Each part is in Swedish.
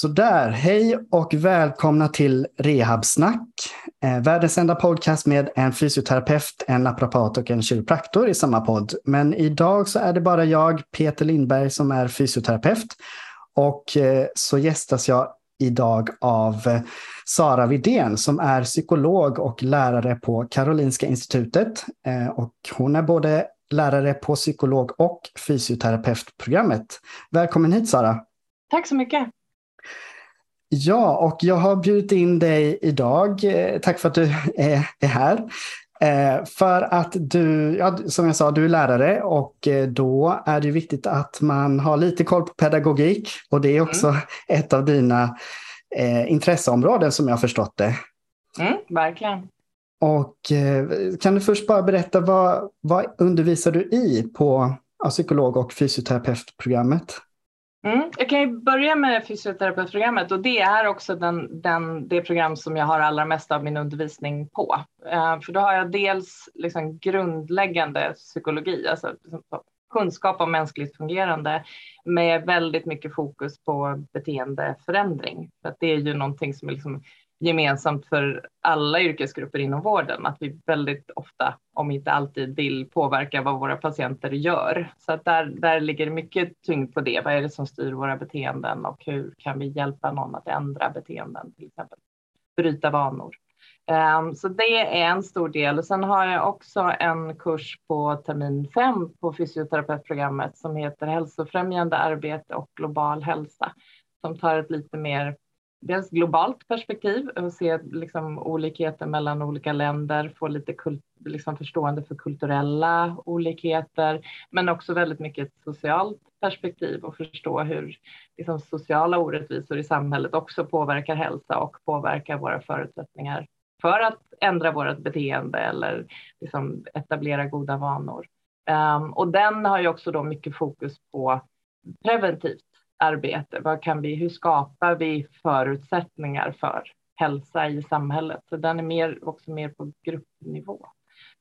Sådär, hej och välkomna till Rehabsnack. Eh, världens enda podcast med en fysioterapeut, en naprapat och en kiropraktor i samma podd. Men idag så är det bara jag, Peter Lindberg, som är fysioterapeut. Och eh, så gästas jag idag av eh, Sara Vidén som är psykolog och lärare på Karolinska institutet. Eh, och hon är både lärare på psykolog och fysioterapeutprogrammet. Välkommen hit Sara! Tack så mycket! Ja, och jag har bjudit in dig idag. Eh, tack för att du är här. Eh, för att du, ja, som jag sa, du är lärare och eh, då är det viktigt att man har lite koll på pedagogik. Och det är också mm. ett av dina intresseområden som jag har förstått det. Mm, verkligen. Och kan du först bara berätta vad, vad undervisar du i på psykolog och fysioterapeutprogrammet? Mm. Jag kan ju börja med fysioterapeutprogrammet och det är också den, den, det program som jag har allra mest av min undervisning på. Eh, för då har jag dels liksom grundläggande psykologi, alltså liksom kunskap om mänskligt fungerande med väldigt mycket fokus på beteendeförändring. För att det är ju någonting som är liksom gemensamt för alla yrkesgrupper inom vården, att vi väldigt ofta, om inte alltid, vill påverka vad våra patienter gör. Så att där, där ligger mycket tyngd på det. Vad är det som styr våra beteenden och hur kan vi hjälpa någon att ändra beteenden, till exempel bryta vanor. Um, så det är en stor del. Och sen har jag också en kurs på termin fem på fysioterapeutprogrammet som heter hälsofrämjande arbete och global hälsa som tar ett lite mer dels globalt perspektiv och se liksom olikheter mellan olika länder, få lite kult, liksom förstående för kulturella olikheter, men också väldigt mycket ett socialt perspektiv och förstå hur liksom, sociala orättvisor i samhället också påverkar hälsa och påverkar våra förutsättningar för att ändra vårt beteende eller liksom, etablera goda vanor. Um, och den har ju också då mycket fokus på preventivt arbete. Vad kan vi, hur skapar vi förutsättningar för hälsa i samhället? Så den är mer, också mer på gruppnivå.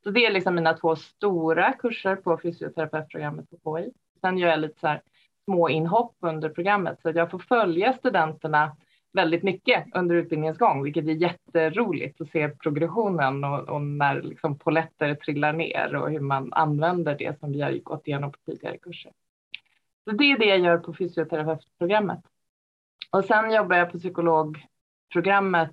Så det är liksom mina två stora kurser på fysioterapeutprogrammet på KI. Sen gör jag lite så här små inhopp under programmet så att jag får följa studenterna väldigt mycket under utbildningens gång, vilket är jätteroligt att se progressionen och, och när liksom poletter trillar ner och hur man använder det som vi har gått igenom på tidigare kurser. Så det är det jag gör på fysioterapeutprogrammet. Och sen jobbar jag på psykologprogrammet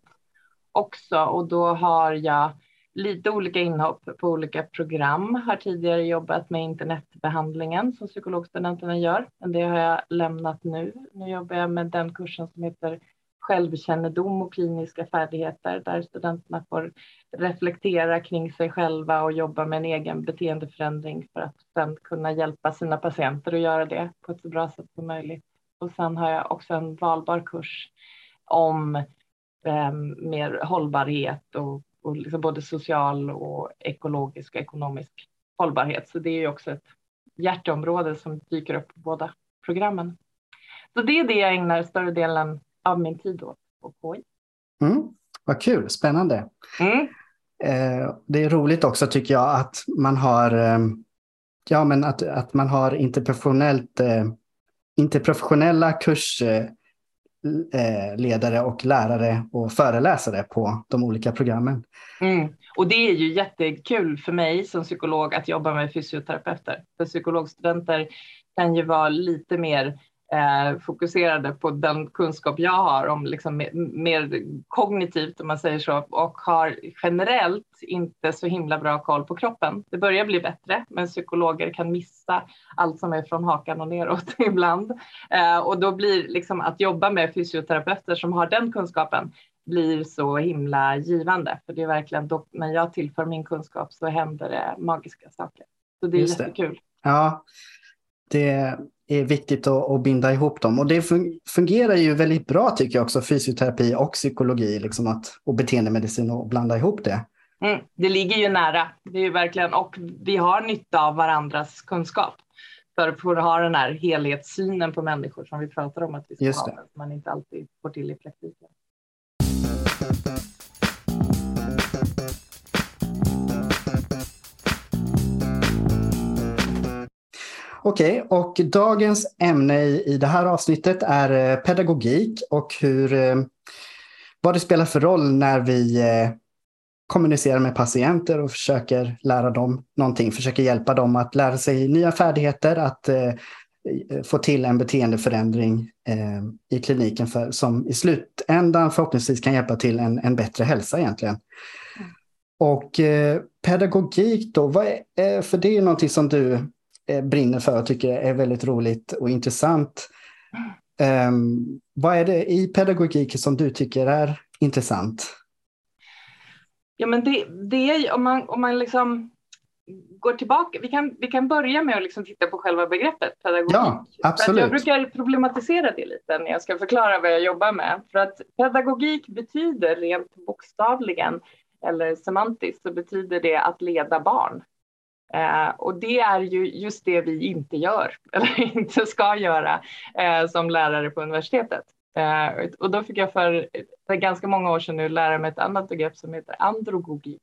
också och då har jag lite olika inhopp på olika program. Har tidigare jobbat med internetbehandlingen som psykologstudenterna gör, men det har jag lämnat nu. Nu jobbar jag med den kursen som heter självkännedom och kliniska färdigheter där studenterna får reflektera kring sig själva och jobba med en egen beteendeförändring för att sen kunna hjälpa sina patienter att göra det på ett så bra sätt som möjligt. Och sen har jag också en valbar kurs om eh, mer hållbarhet och, och liksom både social och ekologisk och ekonomisk hållbarhet. Så det är ju också ett hjärteområde som dyker upp på båda programmen. Så det är det jag ägnar större delen av min tid åt på KI. Mm, vad kul, spännande. Mm. Eh, det är roligt också tycker jag att man har, eh, ja, men att, att man har interprofessionellt, eh, interprofessionella kursledare och lärare och föreläsare på de olika programmen. Mm. Och det är ju jättekul för mig som psykolog att jobba med fysioterapeuter. För psykologstudenter kan ju vara lite mer eh, fokuserade på den kunskap jag har om liksom mer, mer, kognitivt om man säger så och har generellt inte så himla bra koll på kroppen. Det börjar bli bättre, men psykologer kan missa allt som är från hakan och neråt ibland eh, och då blir liksom att jobba med fysioterapeuter som har den kunskapen blir så himla givande. För det är verkligen då, när jag tillför min kunskap så händer det magiska saker. Så det är Just jättekul. Det. Ja, det, är viktigt att, att, binda ihop dem. Och det fungerar ju väldigt bra tycker jag också, fysioterapi och psykologi liksom att, och beteendemedicin och blanda ihop det. Mm, det ligger ju nära, det är ju verkligen, och vi har nytta av varandras kunskap för att ha den här helhetssynen på människor som vi pratar om att vi ska Just ha, som man inte alltid får till i praktiken. Okej, okay, och dagens ämne i det här avsnittet är eh, pedagogik och hur, eh, vad det spelar för roll när vi eh, kommunicerar med patienter och försöker lära dem någonting, försöker hjälpa dem att lära sig nya färdigheter, att få till en beteendeförändring i kliniken för, som i slutändan förhoppningsvis kan hjälpa till en, en bättre hälsa egentligen. Mm. Och pedagogik då, vad är, för det är någonting som du brinner för och tycker är väldigt roligt och intressant. Um, vad är det i pedagogiken som du tycker är intressant? Ja, men det, det är om man, om man liksom går tillbaka. Vi kan, vi kan börja med att liksom titta på själva begreppet pedagogik. Ja, absolut. jag brukar problematisera det lite när jag ska förklara vad jag jobbar med. För att pedagogik betyder rent bokstavligen eller semantiskt så betyder det att leda barn. Eh, och det är ju just det vi inte gör, eller inte ska göra, eh, som lärare på universitetet. Eh, och då fick jag för, för ganska många år sedan nu lära mig ett annat begrepp som heter androgogik.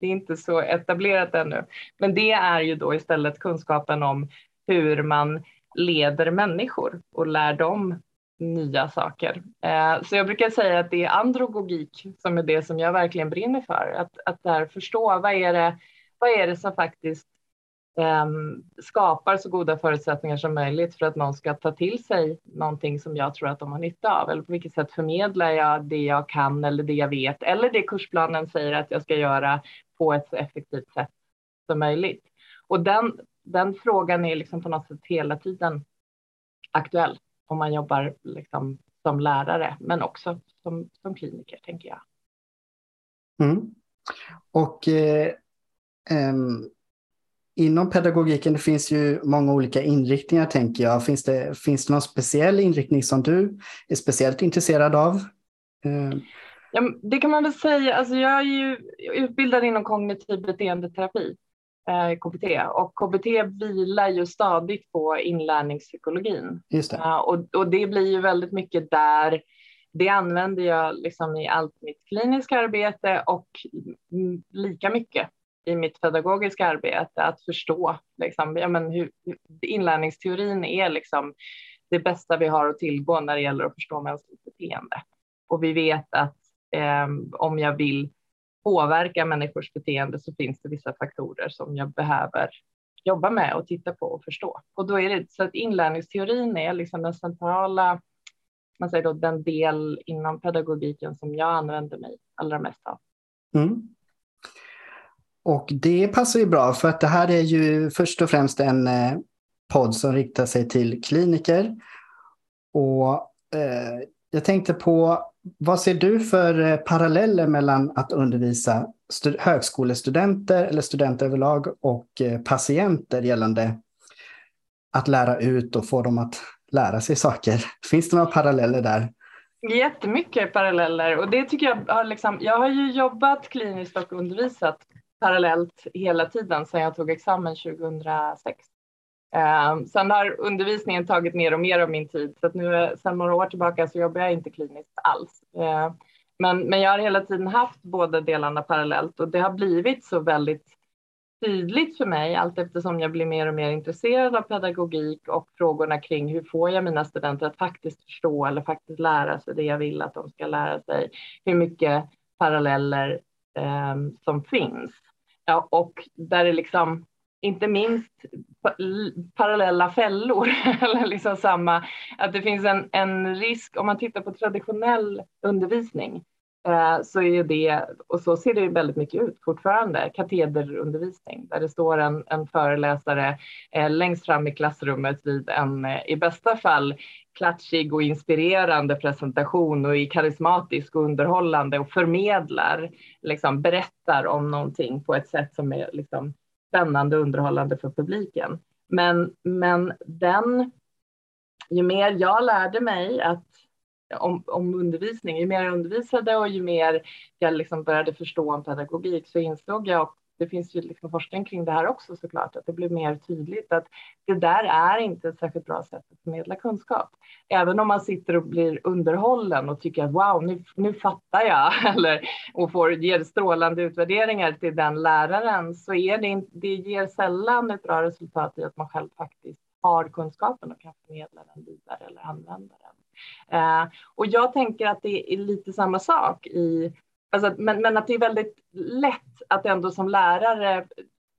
Det är inte så etablerat ännu, men det är ju då istället kunskapen om hur man leder människor och lär dem nya saker. Eh, så jag brukar säga att det är androgogik som är det som jag verkligen brinner för. Att, att där förstå vad är det vad är det som faktiskt um, skapar så goda förutsättningar som möjligt för att någon ska ta till sig någonting som jag tror att de har nytta av? Eller på vilket sätt förmedlar jag det jag kan eller det jag vet eller det kursplanen säger att jag ska göra på ett så effektivt sätt som möjligt? Och den, den frågan är liksom på något sätt hela tiden aktuell om man jobbar liksom som lärare, men också som, som kliniker, tänker jag. Mm. Och eh, inom pedagogiken det finns ju många olika inriktningar tänker jag. Finns det, finns det någon speciell inriktning som du är speciellt intresserad av? Uh. Ja, det kan man väl säga. Alltså jag är ju utbildad inom kognitiv beteendeterapi, eh, KBT, och KBT vilar ju stadigt på inlärningspsykologin. Just det. Uh, och, och det blir ju väldigt mycket där det använder jag liksom i allt mitt kliniska arbete och lika mycket i mitt pedagogiska arbete att förstå liksom, ja, men hur, inlärningsteorin är liksom det bästa vi har att tillgå när det gäller att förstå mänskligt beteende. Och vi vet att eh, om jag vill påverka människors beteende så finns det vissa faktorer som jag behöver jobba med och titta på och förstå. Och då är det så att inlärningsteorin är liksom den centrala, man säger då den del inom pedagogiken som jag använder mig allra mest av. Mm. Och det passar ju bra för att det här är ju först och främst en eh, podd som riktar sig till kliniker. Och eh, jag tänkte på, vad ser du för eh, paralleller mellan att undervisa högskolestudenter eller studenter överlag och eh, patienter gällande att lära ut och få dem att lära sig saker? Finns det några paralleller där? Jättemycket paralleller och det tycker jag har liksom, jag har ju jobbat kliniskt och undervisat parallellt hela tiden sedan jag tog examen 2006. Eh, sen har undervisningen tagit mer och mer av min tid så att nu sedan några år tillbaka så jobbar jag inte kliniskt alls. Eh, men, men jag har hela tiden haft båda delarna parallellt och det har blivit så väldigt tydligt för mig allt eftersom jag blir mer och mer intresserad av pedagogik och frågorna kring hur får jag mina studenter att faktiskt förstå eller faktiskt lära sig det jag vill att de ska lära sig. Hur mycket paralleller eh, som finns. Ja, och där är liksom inte minst parallella fällor eller liksom samma, att det finns en, en risk om man tittar på traditionell undervisning Eh, så är det, och så ser det väldigt mycket ut fortfarande, katederundervisning där det står en, en föreläsare eh, längst fram i klassrummet vid en eh, i bästa fall klatschig och inspirerande presentation och är karismatisk och underhållande och förmedlar, liksom berättar om någonting på ett sätt som är liksom spännande och underhållande för publiken. Men, men den, ju mer jag lärde mig att, om, om undervisning, ju mer jag undervisade och ju mer jag liksom började förstå om pedagogik så insåg jag och det finns ju liksom forskning kring det här också såklart, att det blev mer tydligt att det där är inte ett särskilt bra sätt att förmedla kunskap. Även om man sitter och blir underhållen och tycker att wow, nu, nu fattar jag, eller och får ger strålande utvärderingar till den läraren, så är det, det ger sällan ett bra resultat i att man själv faktiskt har kunskapen och kan förmedla den vidare eller använda den. Eh, och jag tänker att det är lite samma sak i Alltså, men, men att det är väldigt lätt att ändå som lärare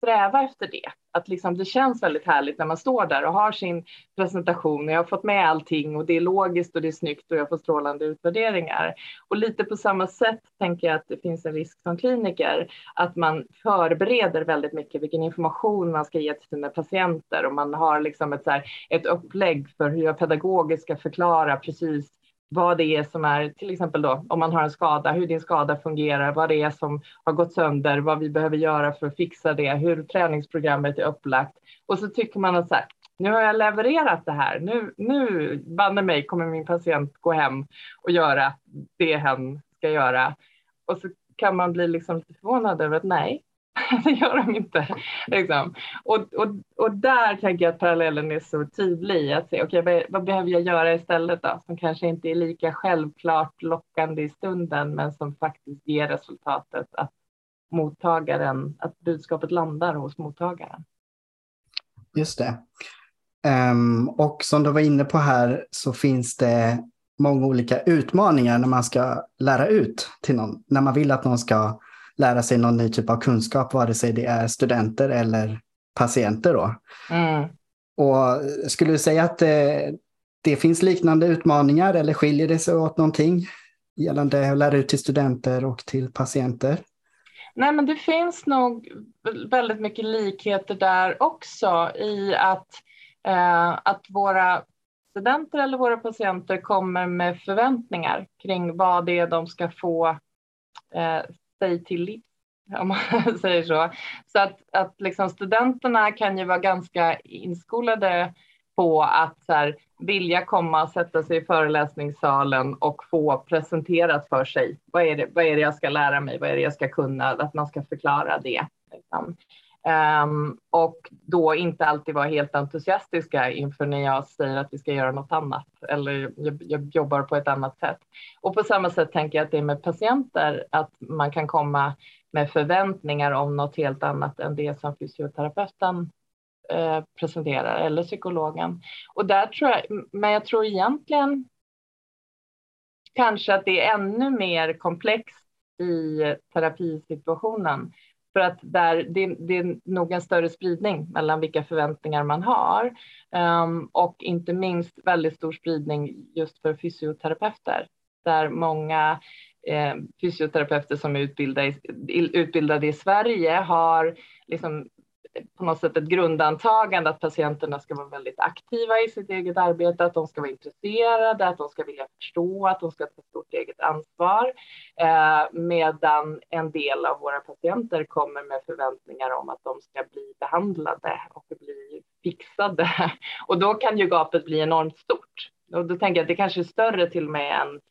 sträva efter det. Att liksom det känns väldigt härligt när man står där och har sin presentation. Jag har fått med allting och det är logiskt och det är snyggt och jag får strålande utvärderingar. Och lite på samma sätt tänker jag att det finns en risk som kliniker att man förbereder väldigt mycket vilken information man ska ge till sina patienter och man har liksom ett, så här, ett upplägg för hur jag pedagogiskt ska förklara precis vad det är som är, till exempel då om man har en skada, hur din skada fungerar, vad det är som har gått sönder, vad vi behöver göra för att fixa det, hur träningsprogrammet är upplagt. Och så tycker man att så här, nu har jag levererat det här, nu, nu banne mig kommer min patient gå hem och göra det hen ska göra. Och så kan man bli liksom lite förvånad över att nej, det gör de inte. Liksom. Och, och, och där tänker jag att parallellen är så tydlig. Att se, okay, vad, vad, behöver jag göra istället då? Som kanske inte är lika självklart lockande i stunden, men som faktiskt ger resultatet att mottagaren, att budskapet landar hos mottagaren. Just det. Um, och som du var inne på här så finns det många olika utmaningar när man ska lära ut till någon. När man vill att någon ska lära sig någon ny typ av kunskap, vare sig det är studenter eller patienter. Då. Mm. Och skulle du säga att det, det finns liknande utmaningar eller skiljer det sig åt någonting gällande att lära ut till studenter och till patienter? Nej, men det finns nog väldigt mycket likheter där också i att, eh, att våra studenter eller våra patienter kommer med förväntningar kring vad det är de ska få eh, sig till livs, om man säger så. Så att, att liksom studenterna kan ju vara ganska inskolade på att så här, vilja komma och sätta sig i föreläsningssalen och få presenterat för sig. Vad är, det, vad är det jag ska lära mig? Vad är det jag ska kunna? Att man ska förklara det. Liksom. Um, och då inte alltid vara helt entusiastiska inför när jag säger att vi ska göra något annat eller jag, jag, jobbar på ett annat sätt. Och på samma sätt tänker jag att det är med patienter, att man kan komma med förväntningar om något helt annat än det som fysioterapeuten eh, presenterar eller psykologen. Och där tror jag, men jag tror egentligen kanske att det är ännu mer komplext i terapisituationen för att där, det, det, är nog en större spridning mellan vilka förväntningar man har. Um, och inte minst väldigt stor spridning just för fysioterapeuter. Där många eh, fysioterapeuter som är utbildade, utbildade i Sverige har liksom på något sätt ett grundantagande att patienterna ska vara väldigt aktiva i sitt eget arbete, att de ska vara intresserade, att de ska vilja förstå, att de ska ta stort eget ansvar. Eh, medan en del av våra patienter kommer med förväntningar om att de ska bli behandlade och bli fixade. Och då kan ju gapet bli enormt stort. Och då tänker jag att det kanske är större till och med än,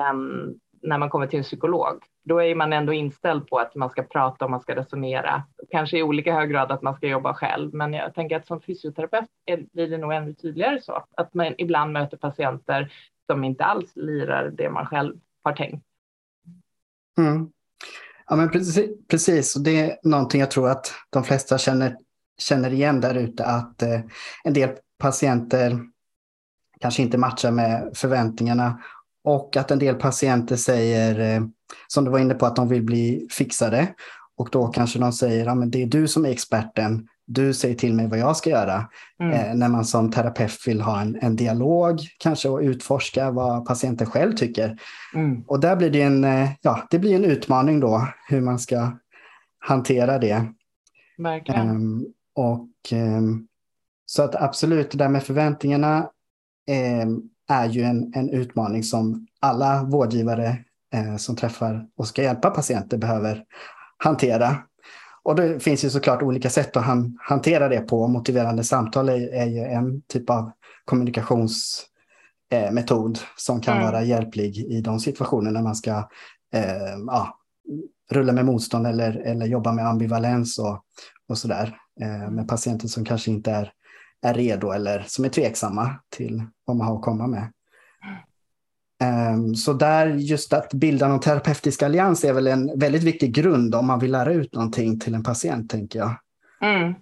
än när man kommer till en psykolog. Då är man ändå inställd på att man ska prata och man ska resonera. Kanske i olika hög grad att man ska jobba själv, men jag tänker att som fysioterapeut blir det nog ännu tydligare så. Att man ibland möter patienter som inte alls lirar det man själv har tänkt. Mm. Ja, men precis, precis. Det är någonting jag tror att de flesta känner, känner igen där ute, att eh, en del patienter kanske inte matchar med förväntningarna och att en del patienter säger, eh, som du var inne på, att de vill bli fixade. Och då kanske de säger, ja, men det är du som är experten, du säger till mig vad jag ska göra. Mm. Eh, när man som terapeut vill ha en, en dialog kanske och utforska vad patienten själv tycker. Mm. Och där blir det en, eh, ja, det blir en utmaning då hur man ska hantera det. Verkligen. Um, och, um, så att absolut, det där med förväntningarna um, är ju en, en utmaning som alla vårdgivare eh, som träffar och ska hjälpa patienter behöver hantera. Och det finns ju såklart olika sätt att han, hantera det på. Motiverande samtal är, är ju en typ av kommunikationsmetod eh, som kan mm. vara hjälplig i de situationer när man ska eh, ja, rulla med motstånd eller, eller jobba med ambivalens och, och sådär. Eh, med patienter som kanske inte är är redo eller som är tveksamma till vad man har att komma med. Um, så där just att bilda någon terapeutisk allians är väl en väldigt viktig grund om man vill lära ut någonting till en patient, tänker jag. Mm.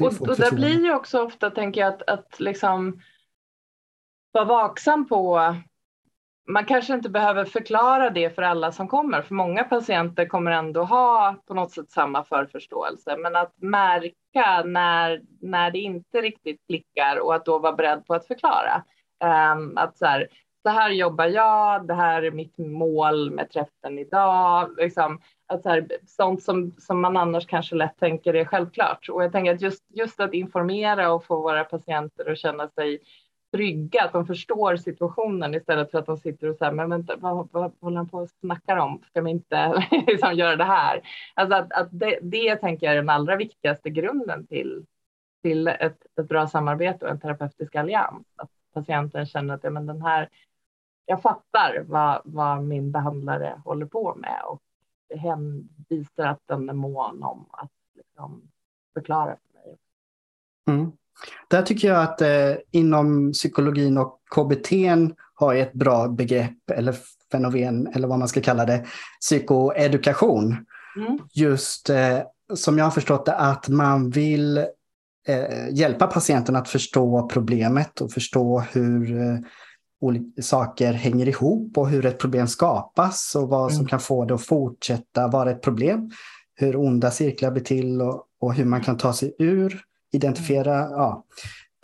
Och, och där blir ju också ofta, tänker jag, att, att liksom vara vaksam på man kanske inte behöver förklara det för alla som kommer, för många patienter kommer ändå ha på något sätt samma förförståelse, men att märka när, när det inte riktigt klickar och att då vara beredd på att förklara. Um, att så här, så här jobbar jag, det här är mitt mål med träffen idag. Liksom, att så här, sånt som, som man annars kanske lätt tänker är självklart. Och jag tänker att just, just att informera och få våra patienter att känna sig trygga, att de förstår situationen istället för att de sitter och säger, men vänta, vad, vad håller han på och snackar om? Ska vi inte liksom göra det här? Alltså att, att det, det tänker jag är den allra viktigaste grunden till, till ett, ett bra samarbete och en terapeutisk allians. Att patienten känner att ja, men den här, jag fattar vad, vad min behandlare håller på med och hen visar att den är mån om att liksom förklara för mig. Mm. Där tycker jag att eh, inom psykologin och KBT har ett bra begrepp eller fenomen eller vad man ska kalla det, psykoedukation. Mm. Just eh, som jag har förstått det att man vill eh, hjälpa patienten att förstå problemet och förstå hur eh, olika saker hänger ihop och hur ett problem skapas och vad som mm. kan få det att fortsätta vara ett problem. Hur onda cirklar blir till och, och hur man kan ta sig ur identifiera ja,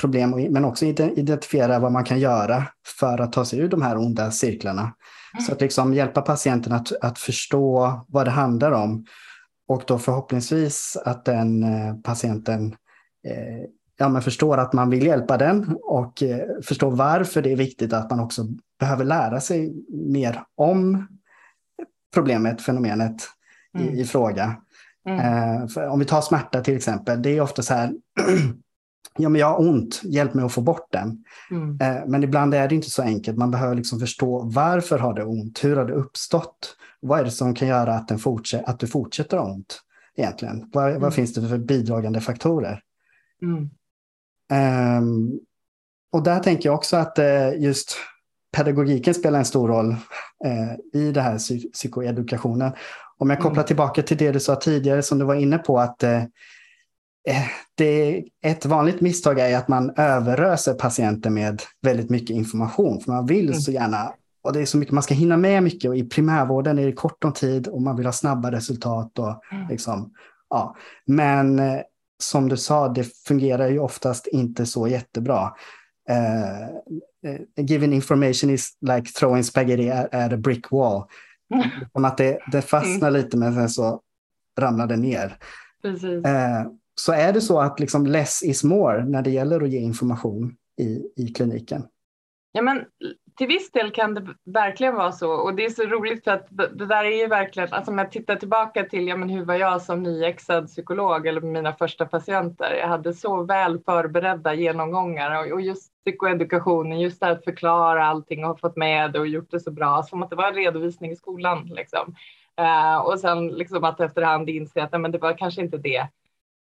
problem, men också identifiera vad man kan göra för att ta sig ur de här onda cirklarna. Mm. Så att liksom hjälpa patienten att, att förstå vad det handlar om. Och då förhoppningsvis att den eh, patienten eh, ja, men förstår att man vill hjälpa den och eh, förstår varför det är viktigt att man också behöver lära sig mer om problemet, fenomenet mm. i, i fråga. Mm. Eh, om vi tar smärta till exempel, det är ofta så här, ja men jag har ont, hjälp mig att få bort den. Mm. Eh, men ibland är det inte så enkelt, man behöver liksom förstå varför har det ont, hur har det uppstått? Vad är det som kan göra att, den fortsätter, att du fortsätter ha ont egentligen? Vad, mm. vad finns det för bidragande faktorer? Um, och där tänker jag också att uh, just pedagogiken spelar en stor roll uh, i det här psy psykoedukationen. Om jag kopplar mm. tillbaka till det du sa tidigare som du var inne på att eh, eh, det, ett vanligt misstag är att man överöser patienter med väldigt mycket information. För man vill mm. så gärna, och det är så mycket, man ska hinna med mycket och i primärvården är det kort om tid och man vill ha snabba resultat. Och, mm. liksom, ja. Men eh, som du sa, det fungerar ju oftast inte så jättebra. Uh, given information is like throwing spaghetti at, at a brick wall. Som att det, det fastnar lite men sen så ramlar det ner. Eh, så är det så att liksom less is more när det gäller att ge information i, i kliniken? Ja, men till viss del kan det verkligen vara så och det är så roligt för att det där är ju verkligen, alltså om jag tittar tillbaka till ja, men hur var jag som nyexad psykolog eller mina första patienter. Jag hade så väl förberedda genomgångar och just psykoedukationen, just det att förklara allting och ha fått med det och gjort det så bra som att det var en redovisning i skolan liksom. Uh, och sen liksom att efterhand inse att nej, men det var kanske inte det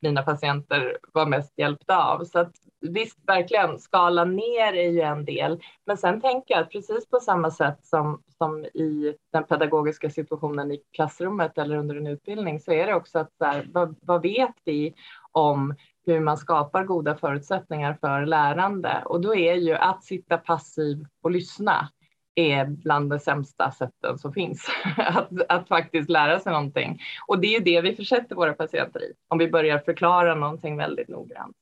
mina patienter var mest hjälpta av. Så att visst, verkligen, skala ner är ju en del. Men sen tänker jag att precis på samma sätt som, som i den pedagogiska situationen i klassrummet eller under en utbildning så är det också att där, vad, vad vet vi om hur man skapar goda förutsättningar för lärande? Och då är ju att sitta passiv och lyssna är bland de sämsta sätten som finns att, att faktiskt lära sig någonting. Och det är ju det vi försätter våra patienter i om vi börjar förklara någonting väldigt noggrant.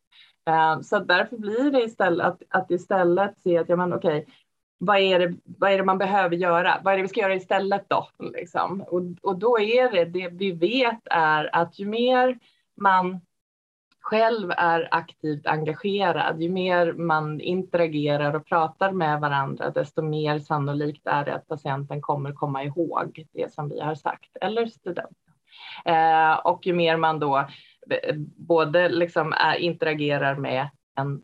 Eh, så därför blir det istället att, att istället se att ja, men okej, vad är, det, vad är det man behöver göra? Vad är det vi ska göra istället då? Liksom? Och, och då är det det vi vet är att ju mer man själv är aktivt engagerad, ju mer man interagerar och pratar med varandra, desto mer sannolikt är det att patienten kommer komma ihåg det som vi har sagt, eller studenten. Eh, och ju mer man då eh, både liksom interagerar med en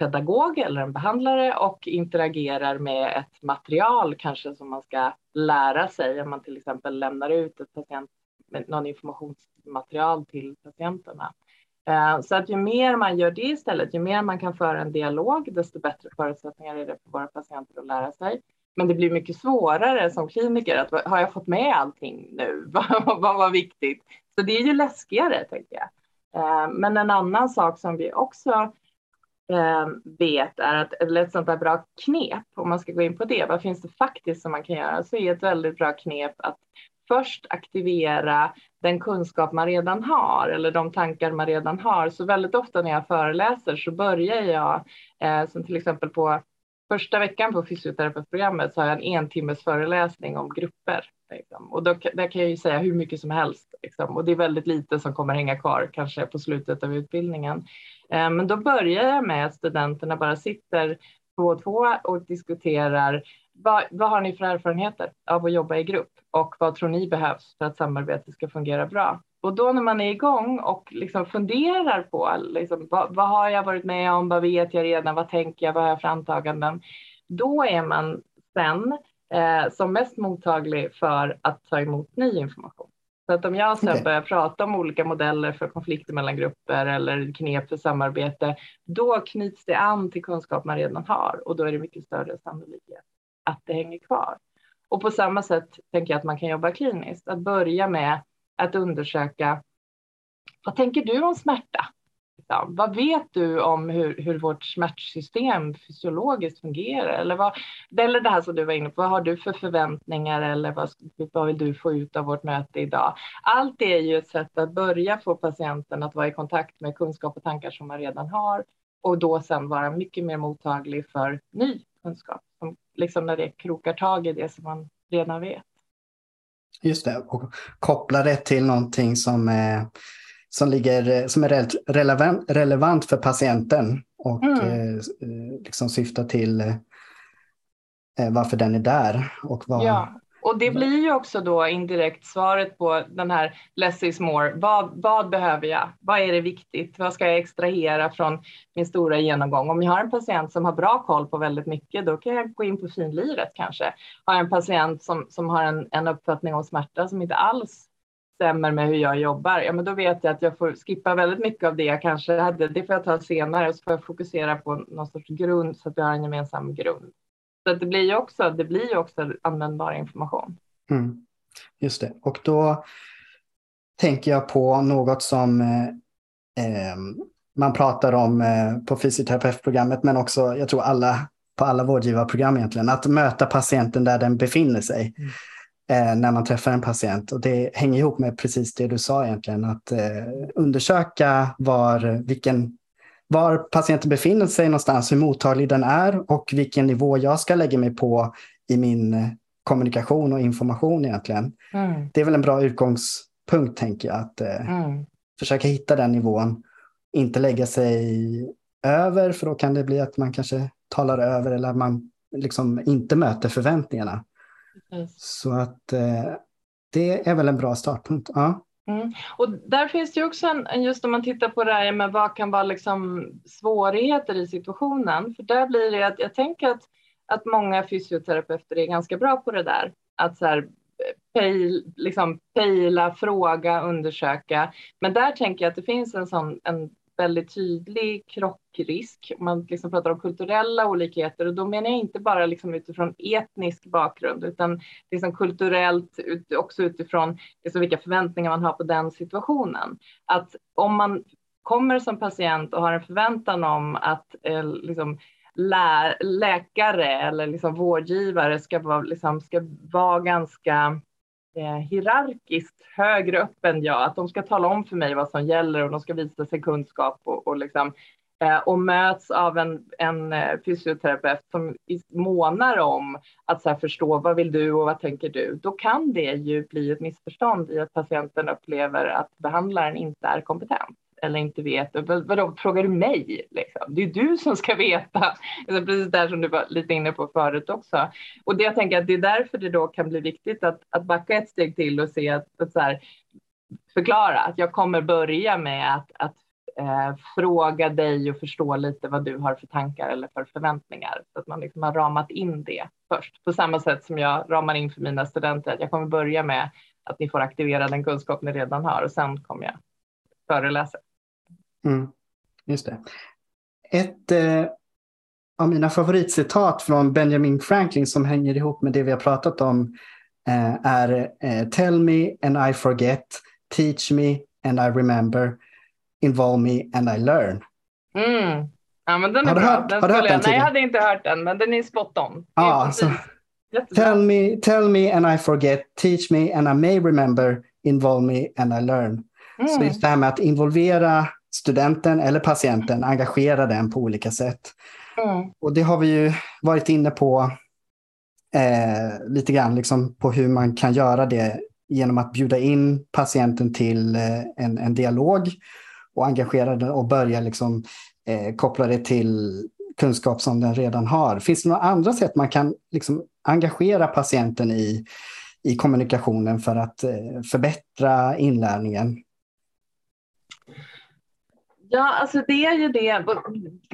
pedagog eller en behandlare och interagerar med ett material kanske som man ska lära sig om man till exempel lämnar ut ett patient, någon informationsmaterial till patienterna eh, så att ju mer man gör det istället, ju mer man kan föra en dialog, desto bättre förutsättningar är det för våra patienter att lära sig. Men det blir mycket svårare som kliniker att har jag fått med allting nu? vad var viktigt? Så det är ju läskigare tänker jag. Eh, men en annan sak som vi också eh, vet är att, eller ett sånt där bra knep, om man ska gå in på det, vad finns det faktiskt som man kan göra, så är ett väldigt bra knep att först aktivera den kunskap man redan har eller de tankar man redan har. Så väldigt ofta när jag föreläser så börjar jag, eh, som till exempel på första veckan på fysioterapeutprogrammet så har jag en en timmes föreläsning om grupper. Liksom. Och då, där kan jag ju säga hur mycket som helst. Liksom. Och det är väldigt lite som kommer hänga kvar, kanske på slutet av utbildningen. Eh, men då börjar jag med att studenterna bara sitter två och två och diskuterar vad, vad har ni för erfarenheter av att jobba i grupp och vad tror ni behövs för att samarbetet ska fungera bra? Och då när man är igång och liksom funderar på liksom, vad, vad, har jag varit med om, vad vet jag redan, vad tänker jag, vad har jag för antaganden? Då är man sen eh, som mest mottaglig för att ta emot ny information. Så att om jag sen okay. börjar prata om olika modeller för konflikter mellan grupper eller knep för samarbete, då knyts det an till kunskap man redan har och då är det mycket större sannolikhet att det hänger kvar. Och på samma sätt tänker jag att man kan jobba kliniskt, att börja med att undersöka vad tänker du om smärta? Vad vet du om hur, hur vårt smärtsystem fysiologiskt fungerar? Eller, vad, eller det här som du var inne på, vad har du för förväntningar eller vad, vad vill du få ut av vårt möte idag? Allt det är ju ett sätt att börja få patienten att vara i kontakt med kunskap och tankar som man redan har och då sen vara mycket mer mottaglig för ny kunskap, liksom när det krokar tag i det som man redan vet. Just det, och koppla det till någonting som är, som ligger, som är relevant, relevant för patienten och mm. eh, liksom syftar till eh, varför den är där. Och vad, ja. Och det blir ju också då indirekt svaret på den här less is more. Vad, vad, behöver jag? Vad är det viktigt? Vad ska jag extrahera från min stora genomgång? Om jag har en patient som har bra koll på väldigt mycket, då kan jag gå in på finliret kanske. Har jag en patient som, som har en, en uppfattning om smärta som inte alls stämmer med hur jag jobbar, ja men då vet jag att jag får skippa väldigt mycket av det jag kanske hade. Det får jag ta senare och så får jag fokusera på någon sorts grund så att vi har en gemensam grund. Så det blir ju också, det blir ju också användbar information. Mm. Just det, och då tänker jag på något som eh man pratar om eh, på fysioterapeutprogrammet, men också jag tror alla på alla vårdgivarprogram egentligen, att möta patienten där den befinner sig. Mm. Eh, när man träffar en patient. Och det hänger ihop med precis det du sa egentligen, att eh, undersöka var, vilken var patienten befinner sig någonstans, hur mottaglig den är och vilken nivå jag ska lägga mig på i min eh, kommunikation och information egentligen. Mm. Det är väl en bra utgångspunkt tänker jag, att mm. försöka hitta den nivån. Inte lägga sig över, för då kan det bli att man kanske talar över eller att man liksom inte möter förväntningarna. Så att eh, det är väl en bra startpunkt. Ja. Mm. Och där finns det ju också en, just om man tittar på det här med vad kan vara liksom svårigheter i situationen. För där blir det att jag tänker att, att många fysioterapeuter är ganska bra på det där. Att så här, pejl, liksom pejla, fråga, undersöka. Men där tänker jag att det finns en sån en väldigt tydlig krockrisk. Man liksom pratar om kulturella olikheter och då menar jag inte bara liksom utifrån etnisk bakgrund utan liksom kulturellt också utifrån liksom vilka förväntningar man har på den situationen. Att om man kommer som patient och har en förväntan om att eh, liksom, lä läkare eller liksom vårdgivare ska vara, liksom, ska vara ganska eh, hierarkiskt högre upp än jag, att de ska tala om för mig vad som gäller och de ska visa sig kunskap och, och, liksom, eh, och möts av en, en eh, fysioterapeut som månar om att så här, förstå vad vill du och vad tänker du, då kan det ju bli ett missförstånd i att patienten upplever att behandlaren inte är kompetent eller inte vet. Vadå, frågar du mig? Liksom? Det är du som ska veta. Alltså, precis där som du var lite inne på förut också. Och det jag tänker att det är därför det då kan bli viktigt att, att backa ett steg till och se att, att så här, förklara att jag kommer börja med att, att eh, fråga dig och förstå lite vad du har för tankar eller för förväntningar. Så att man liksom har ramat in det först. På samma sätt som jag ramar in för mina studenter. Att jag kommer börja med att ni får aktivera den kunskap ni redan har och sen kommer jag föreläsa. Mm, just det. Ett eh, av mina favoritcitat från Benjamin Franklin som hänger ihop med det vi har pratat om eh, är eh, Tell me and I forget, teach me and I remember, involve me and I learn. Mm. Ja, men den Har du bra. hört- den har du hört jag, den nej, jag hade inte hört den, men den är spot on. Ja, så- jättebra. Tell me, tell me and I forget, teach me and I may remember, involve me and I learn. Så Mm. just det här med att involvera studenten eller patienten, engagera den på olika sätt. Mm. Och det har vi ju varit inne på eh, lite grann, liksom på hur man kan göra det genom att bjuda in patienten till eh, en, en dialog och engagera den och börja liksom, eh, koppla det till kunskap som den redan har. Finns det några andra sätt man kan liksom, engagera patienten i, i kommunikationen för att eh, förbättra inlärningen? Ja, alltså det är ju det.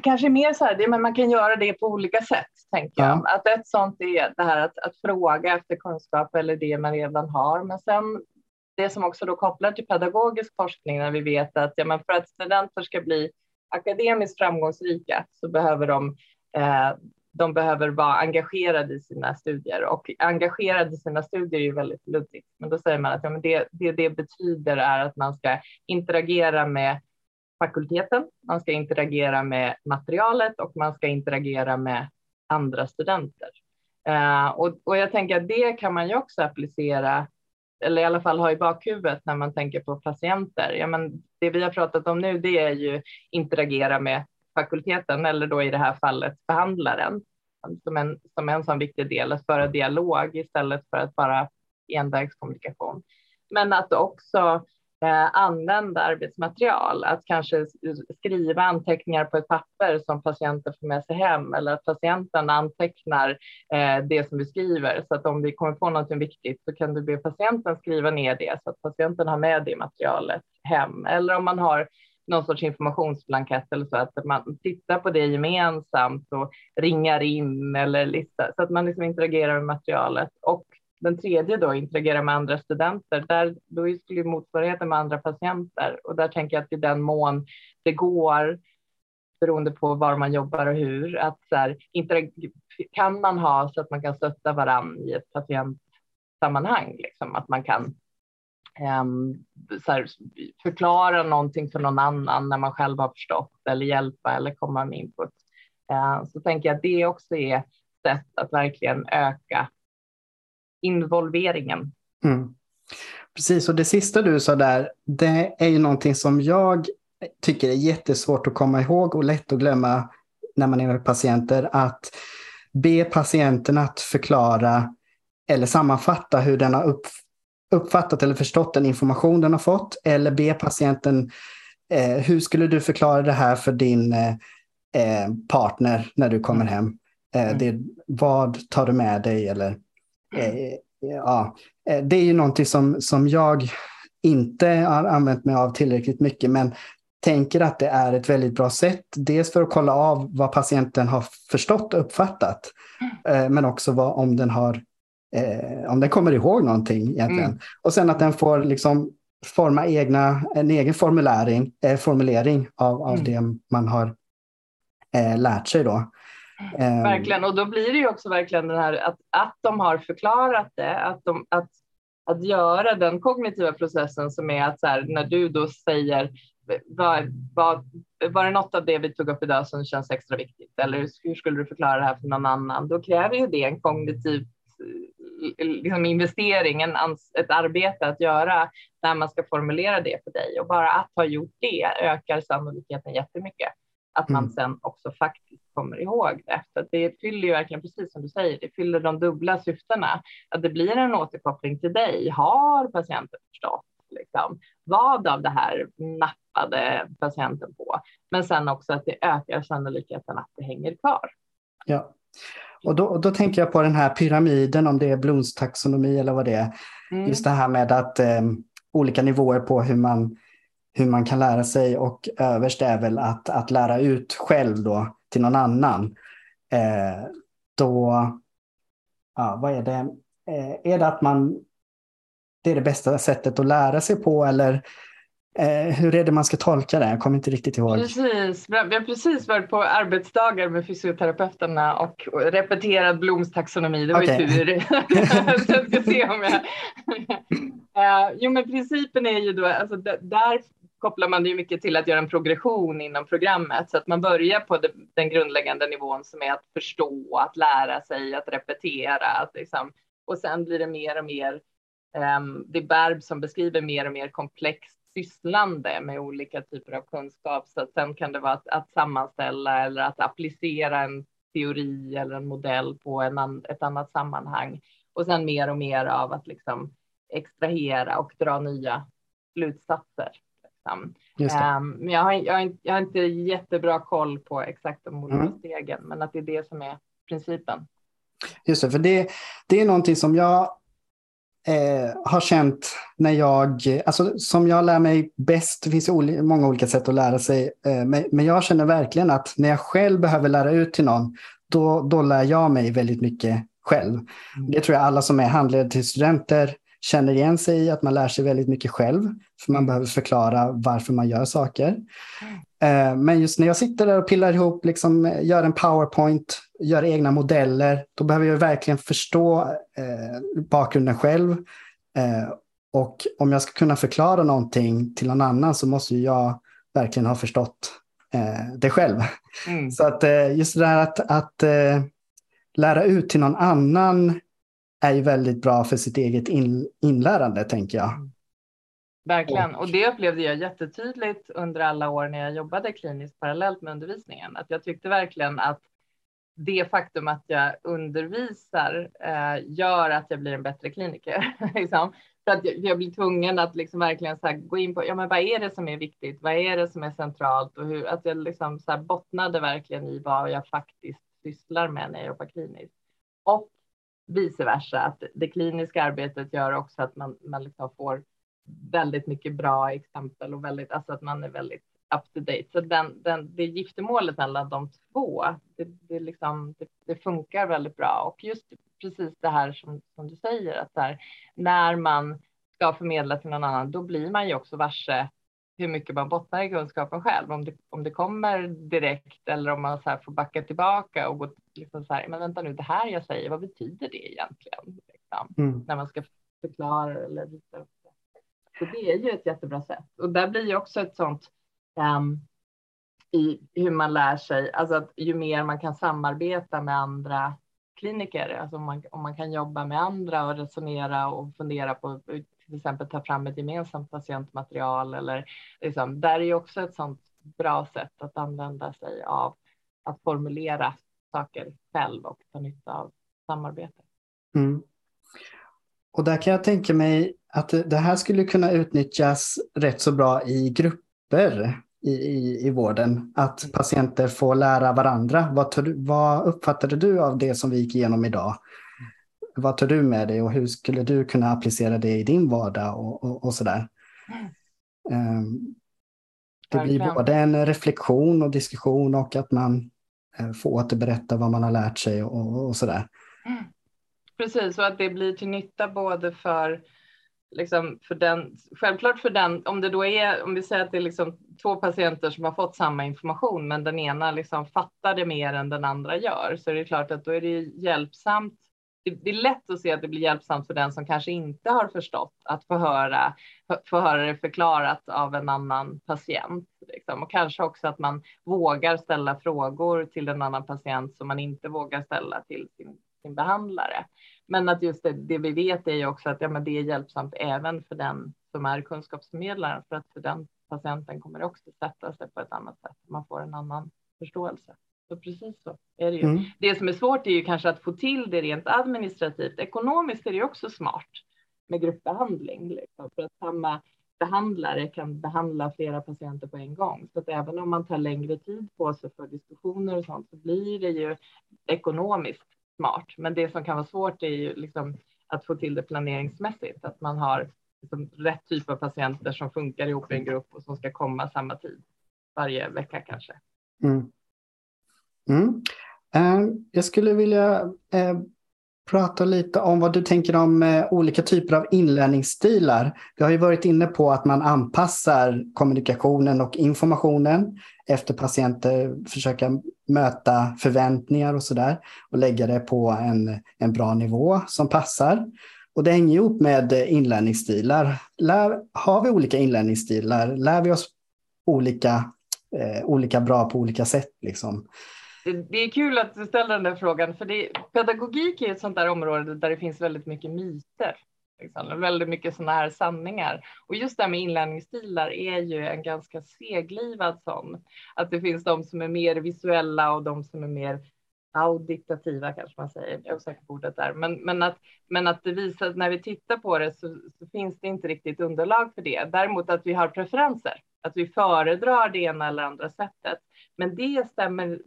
Kanske mer så här, det, men man kan göra det på olika sätt, tänker jag. Att ett sånt är det här att, att fråga efter kunskap eller det man redan har. Men sen det som också då kopplar till pedagogisk forskning när vi vet att ja, men för att studenter ska bli akademiskt framgångsrika så behöver de eh, de behöver vara engagerade i sina studier och engagerade i sina studier är ju väldigt luddigt. Men då säger man att ja, men det, det det betyder är att man ska interagera med fakulteten, man ska interagera med materialet och man ska interagera med andra studenter. Eh, och, och jag tänker att det kan man ju också applicera, eller i alla fall ha i bakhuvudet när man tänker på patienter. Ja, men det vi har pratat om nu, det är ju interagera med fakulteten eller då i det här fallet behandlaren som en, som en sån viktig del, att föra dialog istället för att bara envägskommunikation. Men att också Eh, använda arbetsmaterial, att kanske skriva anteckningar på ett papper som patienten får med sig hem eller att patienten antecknar eh, det som vi skriver. Så att om vi kommer på något viktigt så kan du be patienten skriva ner det så att patienten har med det materialet hem. Eller om man har någon sorts informationsblankett eller så att man tittar på det gemensamt och ringar in eller listar. Så att man liksom interagerar med materialet. Och den tredje då interagera med andra studenter. Där då skulle motsvarigheten med andra patienter och där tänker jag att i den mån det går beroende på var man jobbar och hur att så här, kan man ha så att man kan stötta varandra i ett patientsammanhang liksom att man kan um, så här, förklara någonting för någon annan när man själv har förstått eller hjälpa eller komma med input. Uh, så tänker jag att det också är sätt att verkligen öka involveringen. Mm. Precis, och det sista du sa där, det är ju någonting som jag tycker är jättesvårt att komma ihåg och lätt att glömma när man är med patienter, att be patienten att förklara eller sammanfatta hur den har upp, uppfattat eller förstått den information den har fått, eller be patienten eh, hur skulle du förklara det här för din eh, partner när du kommer hem? Eh, det, vad tar du med dig? Eller, ja, det är ju någonting som, som jag inte har använt mig av tillräckligt mycket, men tänker att det är ett väldigt bra sätt. Dels för att kolla av vad patienten har förstått och uppfattat, mm. men också vad, om, den har, eh, om den kommer ihåg någonting egentligen. Mm. Och sen att den får liksom forma egna, en egen formulering, eh, formulering av, av mm. det man har eh, lärt sig. Då. Verkligen, och då blir det ju också verkligen den här att, att de har förklarat det, att, de, att, att göra den kognitiva processen som är att så här, när du då säger var, var, var det något av det vi tog upp idag som känns extra viktigt? Eller hur skulle du förklara det här för någon annan? Då kräver ju det en kognitiv liksom investering, en, ett arbete att göra när man ska formulera det för dig. Och bara att ha gjort det ökar sannolikheten jättemycket att man sen också faktiskt kommer ihåg det. För det fyller ju verkligen, precis som du säger, det fyller de dubbla syftena. Att det blir en återkoppling till dig. Har patienten förstått? Liksom, vad av det här nappade patienten på? Men sen också att det ökar sannolikheten att det hänger kvar. Ja, och då, då tänker jag på den här pyramiden, om det är Blooms taxonomi eller vad det är. Mm. Just det här med att eh, olika nivåer på hur man hur man kan lära sig och överst är väl att, att lära ut själv då till någon annan. Eh, då, ja, vad är det? Eh, är det att man, det är det bästa sättet att lära sig på eller eh, hur är det man ska tolka det? Jag kommer inte riktigt ihåg. Precis, vi har precis varit på arbetsdagar med fysioterapeuterna och repeterat Bloms taxonomi. Det var okay. ju tur. Så jag ska se om jag... Uh, jo, men principen är ju då, alltså där kopplar man det ju mycket till att göra en progression inom programmet så att man börjar på den grundläggande nivån som är att förstå, att lära sig, att repetera, att liksom, och sen blir det mer och mer um, det är verb som beskriver mer och mer komplext sysslande med olika typer av kunskap. Så att sen kan det vara att, att sammanställa eller att applicera en teori eller en modell på en an, ett annat sammanhang. Och sen mer och mer av att liksom extrahera och dra nya slutsatser. Liksom. Um, men jag har, jag, har, jag har, inte jättebra koll på exakt de olika mm. stegen, men att det är det som är principen. Just det, för det, det är någonting som jag eh, har känt när jag, alltså som jag lär mig bäst, det finns ju många olika sätt att lära sig, eh, men, men, jag känner verkligen att när jag själv behöver lära ut till någon, då, då lär jag mig väldigt mycket själv. Mm. Det tror jag alla som är handledare till studenter känner igen sig i, att man lär sig väldigt mycket själv, för man behöver förklara varför man gör saker. Eh, men just när jag sitter där och pillar ihop, liksom, gör en powerpoint, gör egna modeller, då behöver jag verkligen förstå eh, bakgrunden själv. Eh, och om jag ska kunna förklara någonting till någon annan så måste jag verkligen ha förstått eh, det själv. Mm. Så att eh, just det där att, att eh, lära ut till någon annan är ju väldigt bra för sitt eget in, inlärande, tänker jag. Mm. Verkligen, och det upplevde jag jättetydligt under alla år när jag jobbade kliniskt parallellt med undervisningen. Att jag tyckte verkligen att det faktum att jag undervisar eh, gör att jag blir en bättre kliniker. liksom. För att jag, jag, blir tvungen att liksom verkligen så gå in på ja, men vad är det som är viktigt? Vad är det som är centralt? Och hur, att jag liksom så bottnade verkligen i vad jag faktiskt sysslar med när jag jobbar kliniskt. Och vice versa, att det kliniska arbetet gör också att man, man liksom får väldigt mycket bra exempel och väldigt, alltså att man är väldigt up to date. Så den, den, det giftermålet mellan de två, det, det, liksom, det, det, funkar väldigt bra. Och just precis det här som, som du säger, att här, när man ska förmedla till någon annan, då blir man ju också varse hur mycket man bottnar i kunskapen själv. Om det, om det kommer direkt eller om man så får backa tillbaka och gå liksom så här, men vänta nu, det här jag säger, vad betyder det egentligen? Liksom, mm. När man ska förklara eller visa. Så det är ju ett jättebra sätt. Och där blir ju också ett sånt um, i hur man lär sig, alltså att ju mer man kan samarbeta med andra kliniker, alltså om man, om man kan jobba med andra och resonera och fundera på till exempel ta fram ett gemensamt patientmaterial eller liksom, där är ju också ett sånt bra sätt att använda sig av att formulera saker själv och ta nytta av samarbete. Mm. Och där kan jag tänka mig att det här skulle kunna utnyttjas rätt så bra i grupper i, i, i vården. Att patienter får lära varandra. Vad, vad uppfattade du av det som vi gick igenom idag? Vad tar du med dig och hur skulle du kunna applicera det i din vardag och, och, och sådär? Um, det blir både en reflektion och diskussion och att man uh, får återberätta vad man har lärt sig och, och sådär. Mm. Precis, och att det blir till nytta både för liksom för den, självklart för den, om det då är, om vi säger att det är liksom två patienter som har fått samma information, men den ena liksom fattar det mer än den andra gör, så är det klart att då är det hjälpsamt det, är lätt att se att det blir hjälpsamt för den som kanske inte har förstått att få höra, få höra det förklarat av en annan patient. Liksom. Och kanske också att man vågar ställa frågor till en annan patient som man inte vågar ställa till sin, sin behandlare. Men att just det, det, vi vet är ju också att ja, men det är hjälpsamt även för den som är kunskapsförmedlaren för att för den patienten kommer det också sätta sig på ett annat sätt. Man får en annan förståelse. Så precis så är det ju. Mm. Det som är svårt är ju kanske att få till det rent administrativt. Ekonomiskt är det också smart med gruppbehandling. Liksom, för att samma behandlare kan behandla flera patienter på en gång. Så att även om man tar längre tid på sig för diskussioner och sånt så blir det ju ekonomiskt smart. Men det som kan vara svårt är ju liksom att få till det planeringsmässigt, att man har liksom rätt typ av patienter som funkar ihop i en grupp och som ska komma samma tid varje vecka kanske. Mm. Mm. Eh, jag skulle vilja eh, prata lite om vad du tänker om eh, olika typer av inlärningsstilar. Vi har ju varit inne på att man anpassar kommunikationen och informationen efter patienter, försöka möta förväntningar och sådär och lägga det på en, en bra nivå som passar. Och det hänger ihop med inlärningsstilar. Lär, har vi olika inlärningsstilar? Lär vi oss olika, eh, olika bra på olika sätt. Liksom. Det är kul att du ställer den där frågan, för det, pedagogik är ett sånt där område där det finns väldigt mycket myter. Liksom, väldigt mycket sådana här sanningar. Och just det här med inlärningsstilar är ju en ganska seglivad sån. Att det finns de som är mer visuella och de som är mer auditativa kanske man säger. Jag är osäker på ordet där. Men, men, att, men att det visar när vi tittar på det så, så finns det inte riktigt underlag för det. Däremot att vi har preferenser, att vi föredrar det ena eller andra sättet. Men det stämmer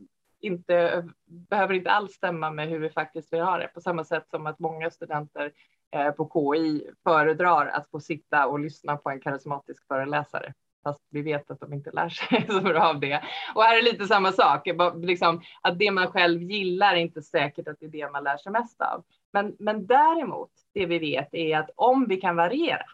inte, behöver inte alls stämma med hur vi faktiskt vill ha det. På samma sätt som att många studenter eh, på KI föredrar att få sitta och lyssna på en karismatisk föreläsare. Fast vi vet att de inte lär sig så bra av det. Och här är lite samma sak, liksom, att det man själv gillar är inte säkert att det är det man lär sig mest av. Men, men däremot, det vi vet är att om vi kan variera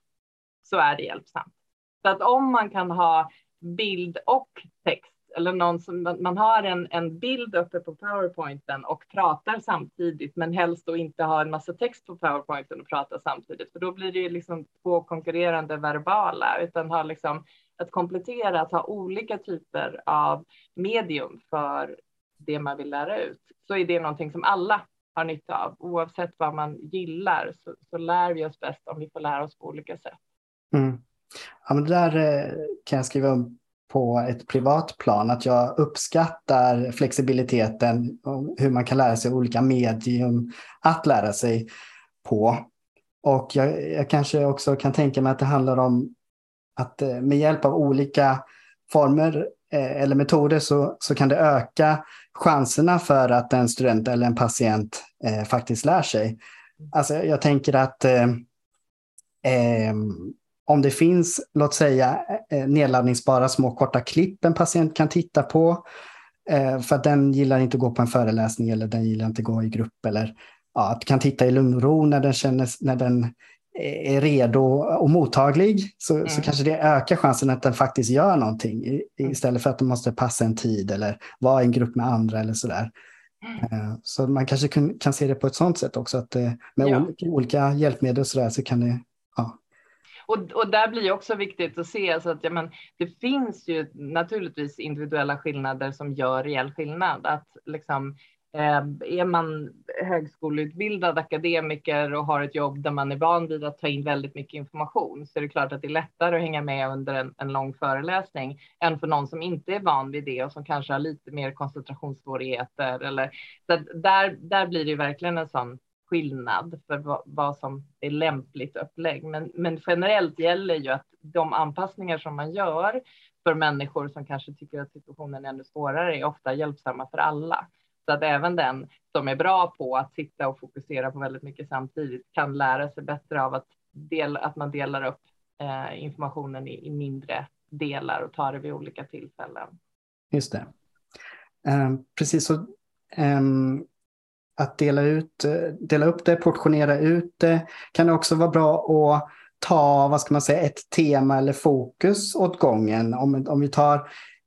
så är det hjälpsamt. Så att om man kan ha bild och text eller någon som man har en, en bild uppe på powerpointen och pratar samtidigt, men helst då inte ha en massa text på powerpointen och prata samtidigt, för då blir det ju liksom två konkurrerande verbala, utan ha liksom att komplettera, att ha olika typer av medium för det man vill lära ut, så är det någonting som alla har nytta av. Oavsett vad man gillar så, så lär vi oss bäst om vi får lära oss på olika sätt. Mm. Ja, men det där eh, kan jag skriva på ett privat plan, att jag uppskattar flexibiliteten och hur man kan lära sig olika medium att lära sig på. Och jag, jag kanske också kan tänka mig att det handlar om att eh, med hjälp av olika former eh, eller metoder så, så kan det öka chanserna för att en student eller en patient eh, faktiskt lär sig. Alltså jag tänker att eh, eh, om det finns, låt säga, eh, nedladdningsbara små korta klipp en patient kan titta på, eh, för att den gillar inte att gå på en föreläsning eller den gillar inte att gå i grupp eller ja, att kan titta i lugn och ro när den, känner, när den är redo och mottaglig så, mm. så kanske det ökar chansen att den faktiskt gör någonting mm. istället för att den måste passa en tid eller vara i en grupp med andra eller sådär. Mm. Så man kanske kan, kan se det på ett sådant sätt också, att med ja. olika, olika hjälpmedel och sådär så kan det och, och där blir också viktigt att se så att ja, men, det finns ju naturligtvis individuella skillnader som gör reell skillnad. Att liksom, eh, är man högskoleutbildad akademiker och har ett jobb där man är van vid att ta in väldigt mycket information så är det klart att det är lättare att hänga med under en, en lång föreläsning än för någon som inte är van vid det och som kanske har lite mer koncentrationssvårigheter. Eller, så där, där blir det verkligen en sån skillnad för vad, vad som är lämpligt upplägg. Men, men generellt gäller ju att de anpassningar som man gör för människor som kanske tycker att situationen är ännu svårare är ofta hjälpsamma för alla. Så att även den som är bra på att sitta och fokusera på väldigt mycket samtidigt kan lära sig bättre av att, del, att man delar upp eh, informationen i, i, mindre delar och tar det vid olika tillfällen. Just det. Eh, precis så. Um, att dela, ut, eh, dela upp det, portionera ut det. Kan det också vara bra att ta vad ska man säga, ett tema eller fokus åt gången. Om, om vi, tar,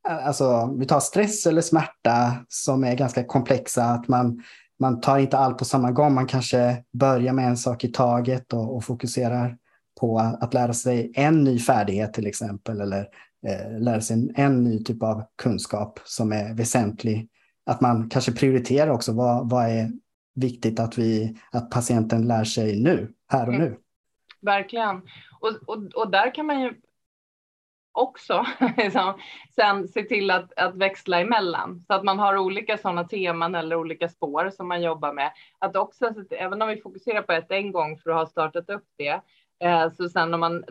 eh, alltså, vi tar stress eller smärta som är ganska komplexa, att man, man tar inte allt på samma gång. Man kanske börjar med en sak i taget och, och fokuserar på att lära sig en ny färdighet till exempel, eller eh, lära sig en, en ny typ av kunskap som är väsentlig att man kanske prioriterar också vad, vad är viktigt att, vi, att patienten lär sig nu, här och nu. Mm. Verkligen. Och, och, och där kan man ju också liksom, sen se till att, att växla emellan så att man har olika sådana teman eller olika spår som man jobbar med. Att också, även om vi fokuserar på ett en gång för att ha startat upp det, eh, så sen om man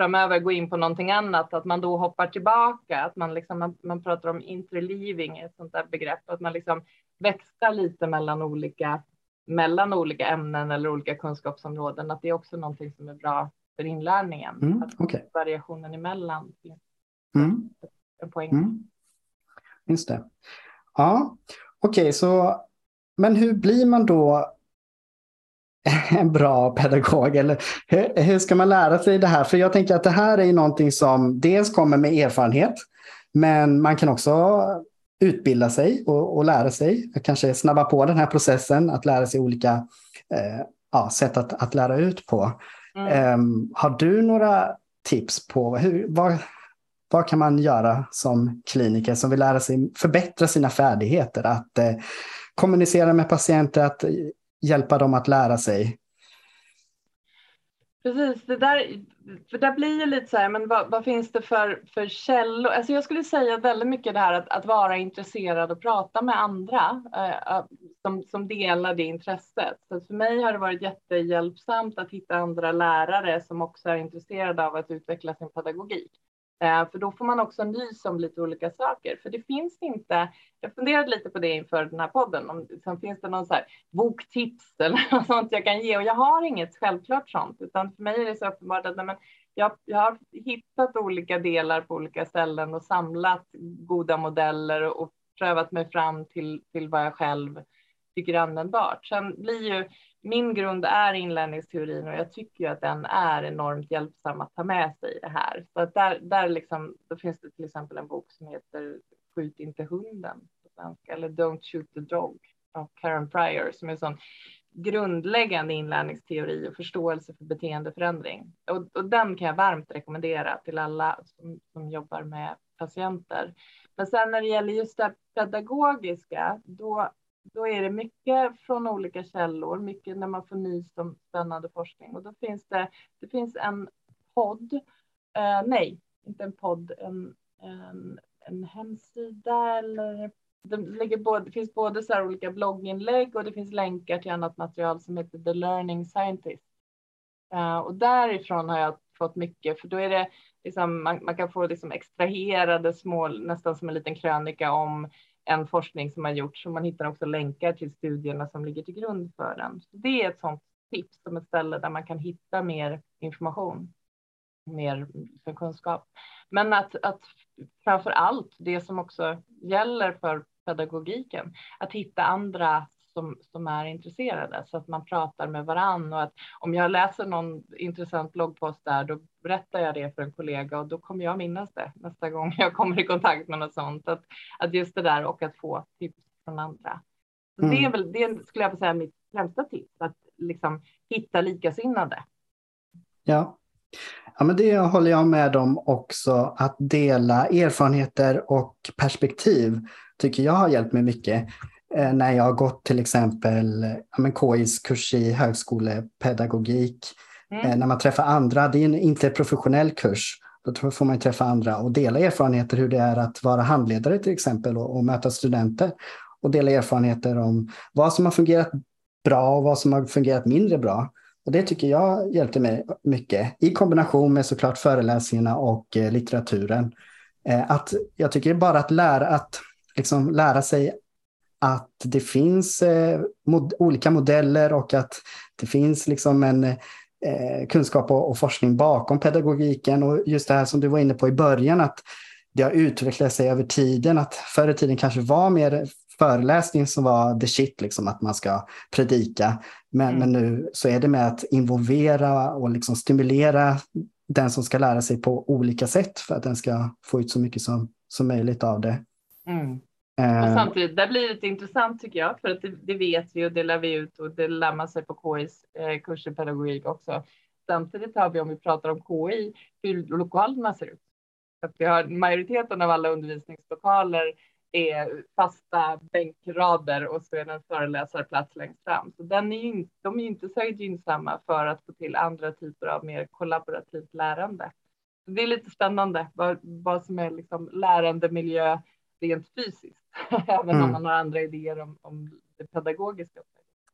framöver gå in på någonting annat, att man då hoppar tillbaka, att man, liksom, man, man pratar om interleaving, ett sånt där begrepp, att man liksom växlar lite mellan olika, mellan olika ämnen eller olika kunskapsområden, att det är också någonting som är bra för inlärningen. Mm, okay. Variationen emellan mm. en poäng. Mm. Just det. Ja, okej, okay, så men hur blir man då en bra pedagog? Eller hur, hur, ska man lära sig det här? För jag tänker att det här är någonting som dels kommer med erfarenhet, men man kan också utbilda sig och, och lära sig. Kanske snabba på den här processen att lära sig olika eh, ja, sätt att, att lära ut på. Mm. Um, har du några tips på hur, vad, vad kan man göra som kliniker som vill lära sig förbättra sina färdigheter? Att eh, kommunicera med patienter, att hjälpa dem att lära sig. Precis, det där, för där blir ju lite så här, men vad, vad, finns det för, för källor? Alltså jag skulle säga väldigt mycket det här att, att vara intresserad och prata med andra eh, eh som, som delar det intresset. Så för mig har det varit jättehjälpsamt att hitta andra lärare som också är intresserade av att utveckla sin pedagogik. Eh, för då får man också nys om lite olika saker. För det finns inte, jag funderade lite på det inför den här podden, om sen finns det någon så här boktips eller något sånt jag kan ge och jag har inget självklart sånt, utan för mig är det så uppenbart att nej, men jag, jag har hittat olika delar på olika ställen och samlat goda modeller och prövat mig fram till, till vad jag själv tycker är användbart. Sen blir ju min grund är inlärningsteorin och jag tycker att den är enormt hjälpsam att ta med sig i det här. Så att där, där liksom, då finns det till exempel en bok som heter Skjut inte hunden på svenska eller Don't shoot the dog av Karen Pryor som är en sån grundläggande inlärningsteori och förståelse för beteendeförändring. Och, och den kan jag varmt rekommendera till alla som, som jobbar med patienter. Men sen när det gäller just det pedagogiska, då då är det mycket från olika källor, mycket när man får nys om spännande forskning. Och då finns det, det finns en podd, eh, nej, inte en podd, en, en, en hemsida eller det, både, det finns både så olika blogginlägg och det finns länkar till annat material som heter The Learning Scientist. Uh, och därifrån har jag fått mycket, för då är det liksom, man, man kan få liksom extraherade små, nästan som en liten krönika om en forskning som har gjorts och man hittar också länkar till studierna som ligger till grund för den. Så det är ett sådant tips som ett ställe där man kan hitta mer information, mer kunskap. Men att, att framför allt det som också gäller för pedagogiken, att hitta andra som, som är intresserade så att man pratar med varann och att om jag läser någon intressant bloggpost där, då berättar jag det för en kollega och då kommer jag minnas det nästa gång jag kommer i kontakt med något sånt. Att, att just det där och att få tips från andra. Så mm. Det är väl, det skulle jag säga mitt främsta tips, att liksom hitta likasinnade. Ja. Ja, men det håller jag med om också. Att dela erfarenheter och perspektiv tycker jag har hjälpt mig mycket. Eh, när jag har gått till exempel ja, KIs kurs i högskolepedagogik. Mm. Eh, när man träffar andra, det är en inte professionell kurs. Då får man träffa andra och dela erfarenheter hur det är att vara handledare till exempel och, och möta studenter. Och dela erfarenheter om vad som har fungerat bra och vad som har fungerat mindre bra. Och Det tycker jag hjälpte mig mycket i kombination med såklart föreläsningarna och eh, litteraturen. Att jag tycker bara att lära, att liksom lära sig att det finns eh, mod olika modeller och att det finns liksom en eh, kunskap och, och, forskning bakom pedagogiken. Och just det här som du var inne på i början, att det har utvecklat sig över tiden. Att förr i tiden kanske var mer föreläsning som var the shit, liksom, att man ska predika. Men, mm. men nu så är det med att involvera och liksom stimulera den som ska lära sig på olika sätt för att den ska få ut så mycket som, som möjligt av det. Mm. Och eh. samtidigt, där blir det lite intressant tycker jag, för att det, det, vet vi och det lär vi ut och det lär man sig på KIs eh, i pedagogik också. Samtidigt har vi, om vi pratar om KI, hur lokalerna ser ut. Att vi har majoriteten av alla undervisningslokaler är fasta bänkrader och så är det en föreläsarplats längst fram. Så den är ju, de är inte så gynnsamma för att få till andra typer av mer kollaborativt lärande. Det är lite spännande vad, vad som är liksom lärandemiljö rent fysiskt, även mm. om man har andra idéer om, om det pedagogiska.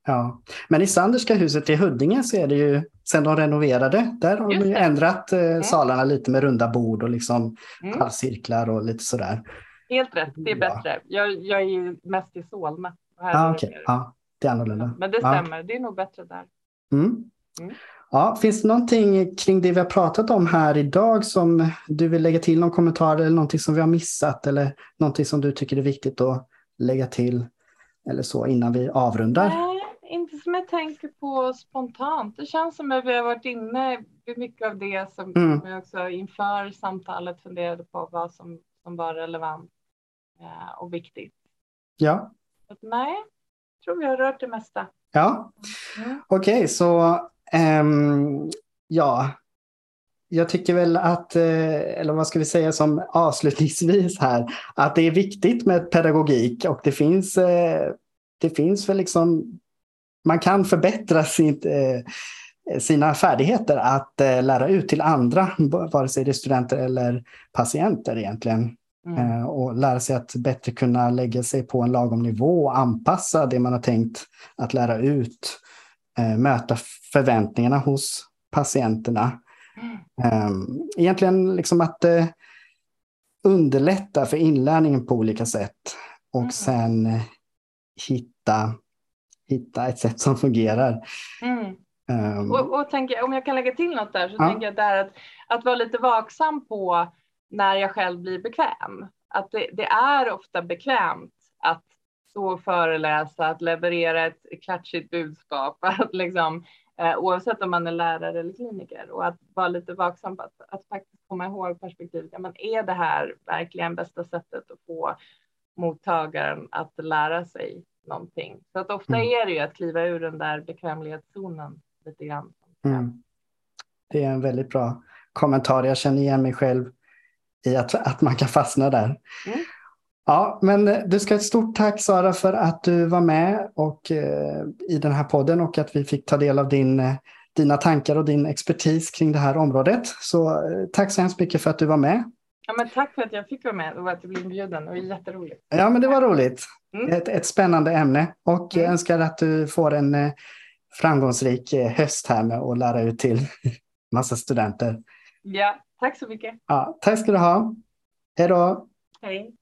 Ja, men i Sanderska huset i Huddinge så är det ju, sen de renoverade, där har de ju ändrat eh, mm. salarna lite med runda bord och liksom mm. halvcirklar och lite sådär. Helt rätt, det är bättre. Jag, jag är ju mest i Solna. Ah, okay. Ja, det är annorlunda. Men det stämmer, ja. det är nog bättre där. Mm. Mm. Ja, finns det någonting kring det vi har pratat om här idag som du vill lägga till någon kommentar eller någonting som vi har missat eller någonting som du tycker är viktigt att lägga till eller så innan vi avrundar? Nej, inte som jag tänker på spontant. Det känns som att vi har varit inne vid mycket av det som, mm. jag också inför samtalet funderade på vad som, som var relevant eh, och viktigt. Ja. Så, nej, jag tror vi har rört det mesta. Ja, mm. okej, okay, så Um, ja, jag tycker väl att, eh, eller vad ska vi säga som avslutningsvis här, att det är viktigt med pedagogik och det finns, eh, det finns väl liksom, man kan förbättra sin, sina färdigheter att lära ut till andra, vare sig det är studenter eller patienter egentligen. Mm. Och lära sig att bättre kunna lägga sig på en lagom nivå och anpassa det man har tänkt att lära ut. Möta förväntningarna hos patienterna Mm. Egentligen liksom att eh, underlätta för inlärningen på olika sätt och mm. sen eh, hitta, hitta ett sätt som fungerar. Mm. Um, och, och tänk, om jag kan lägga till något där så ja. tänker jag där att, att vara lite vaksam på när jag själv blir bekväm. Att det, det är ofta bekvämt att stå och föreläsa, att leverera ett klatschigt budskap, att liksom eh, oavsett om man är lärare eller kliniker och att vara lite vaksam på att, att faktiskt komma ihåg perspektivet. Ja, men är det här verkligen bästa sättet att få mottagaren att lära sig någonting? Så att ofta mm. är det ju att kliva ur den där bekvämlighetszonen lite grann. Mm. Det är en väldigt bra kommentar. Jag känner igen mig själv i att, att man kan fastna där. Mm. Ja, men eh, du ska ha ett stort tack Sara för att du var med och, eh, i den här podden och att vi fick ta del av din, eh, dina tankar och din expertis kring det här området. Så eh, tack så hemskt mycket för att du var med. Ja, men tack för att jag fick vara med och att du blev inbjuden. Det var jätteroligt. Ja, men det var roligt. Mm. Ett, ett spännande ämne och mm. jag önskar att du får en framgångsrik höst här med att lära ut till massa studenter. Ja, tack så mycket. Ja, tack ska du ha. Hej då. Hej.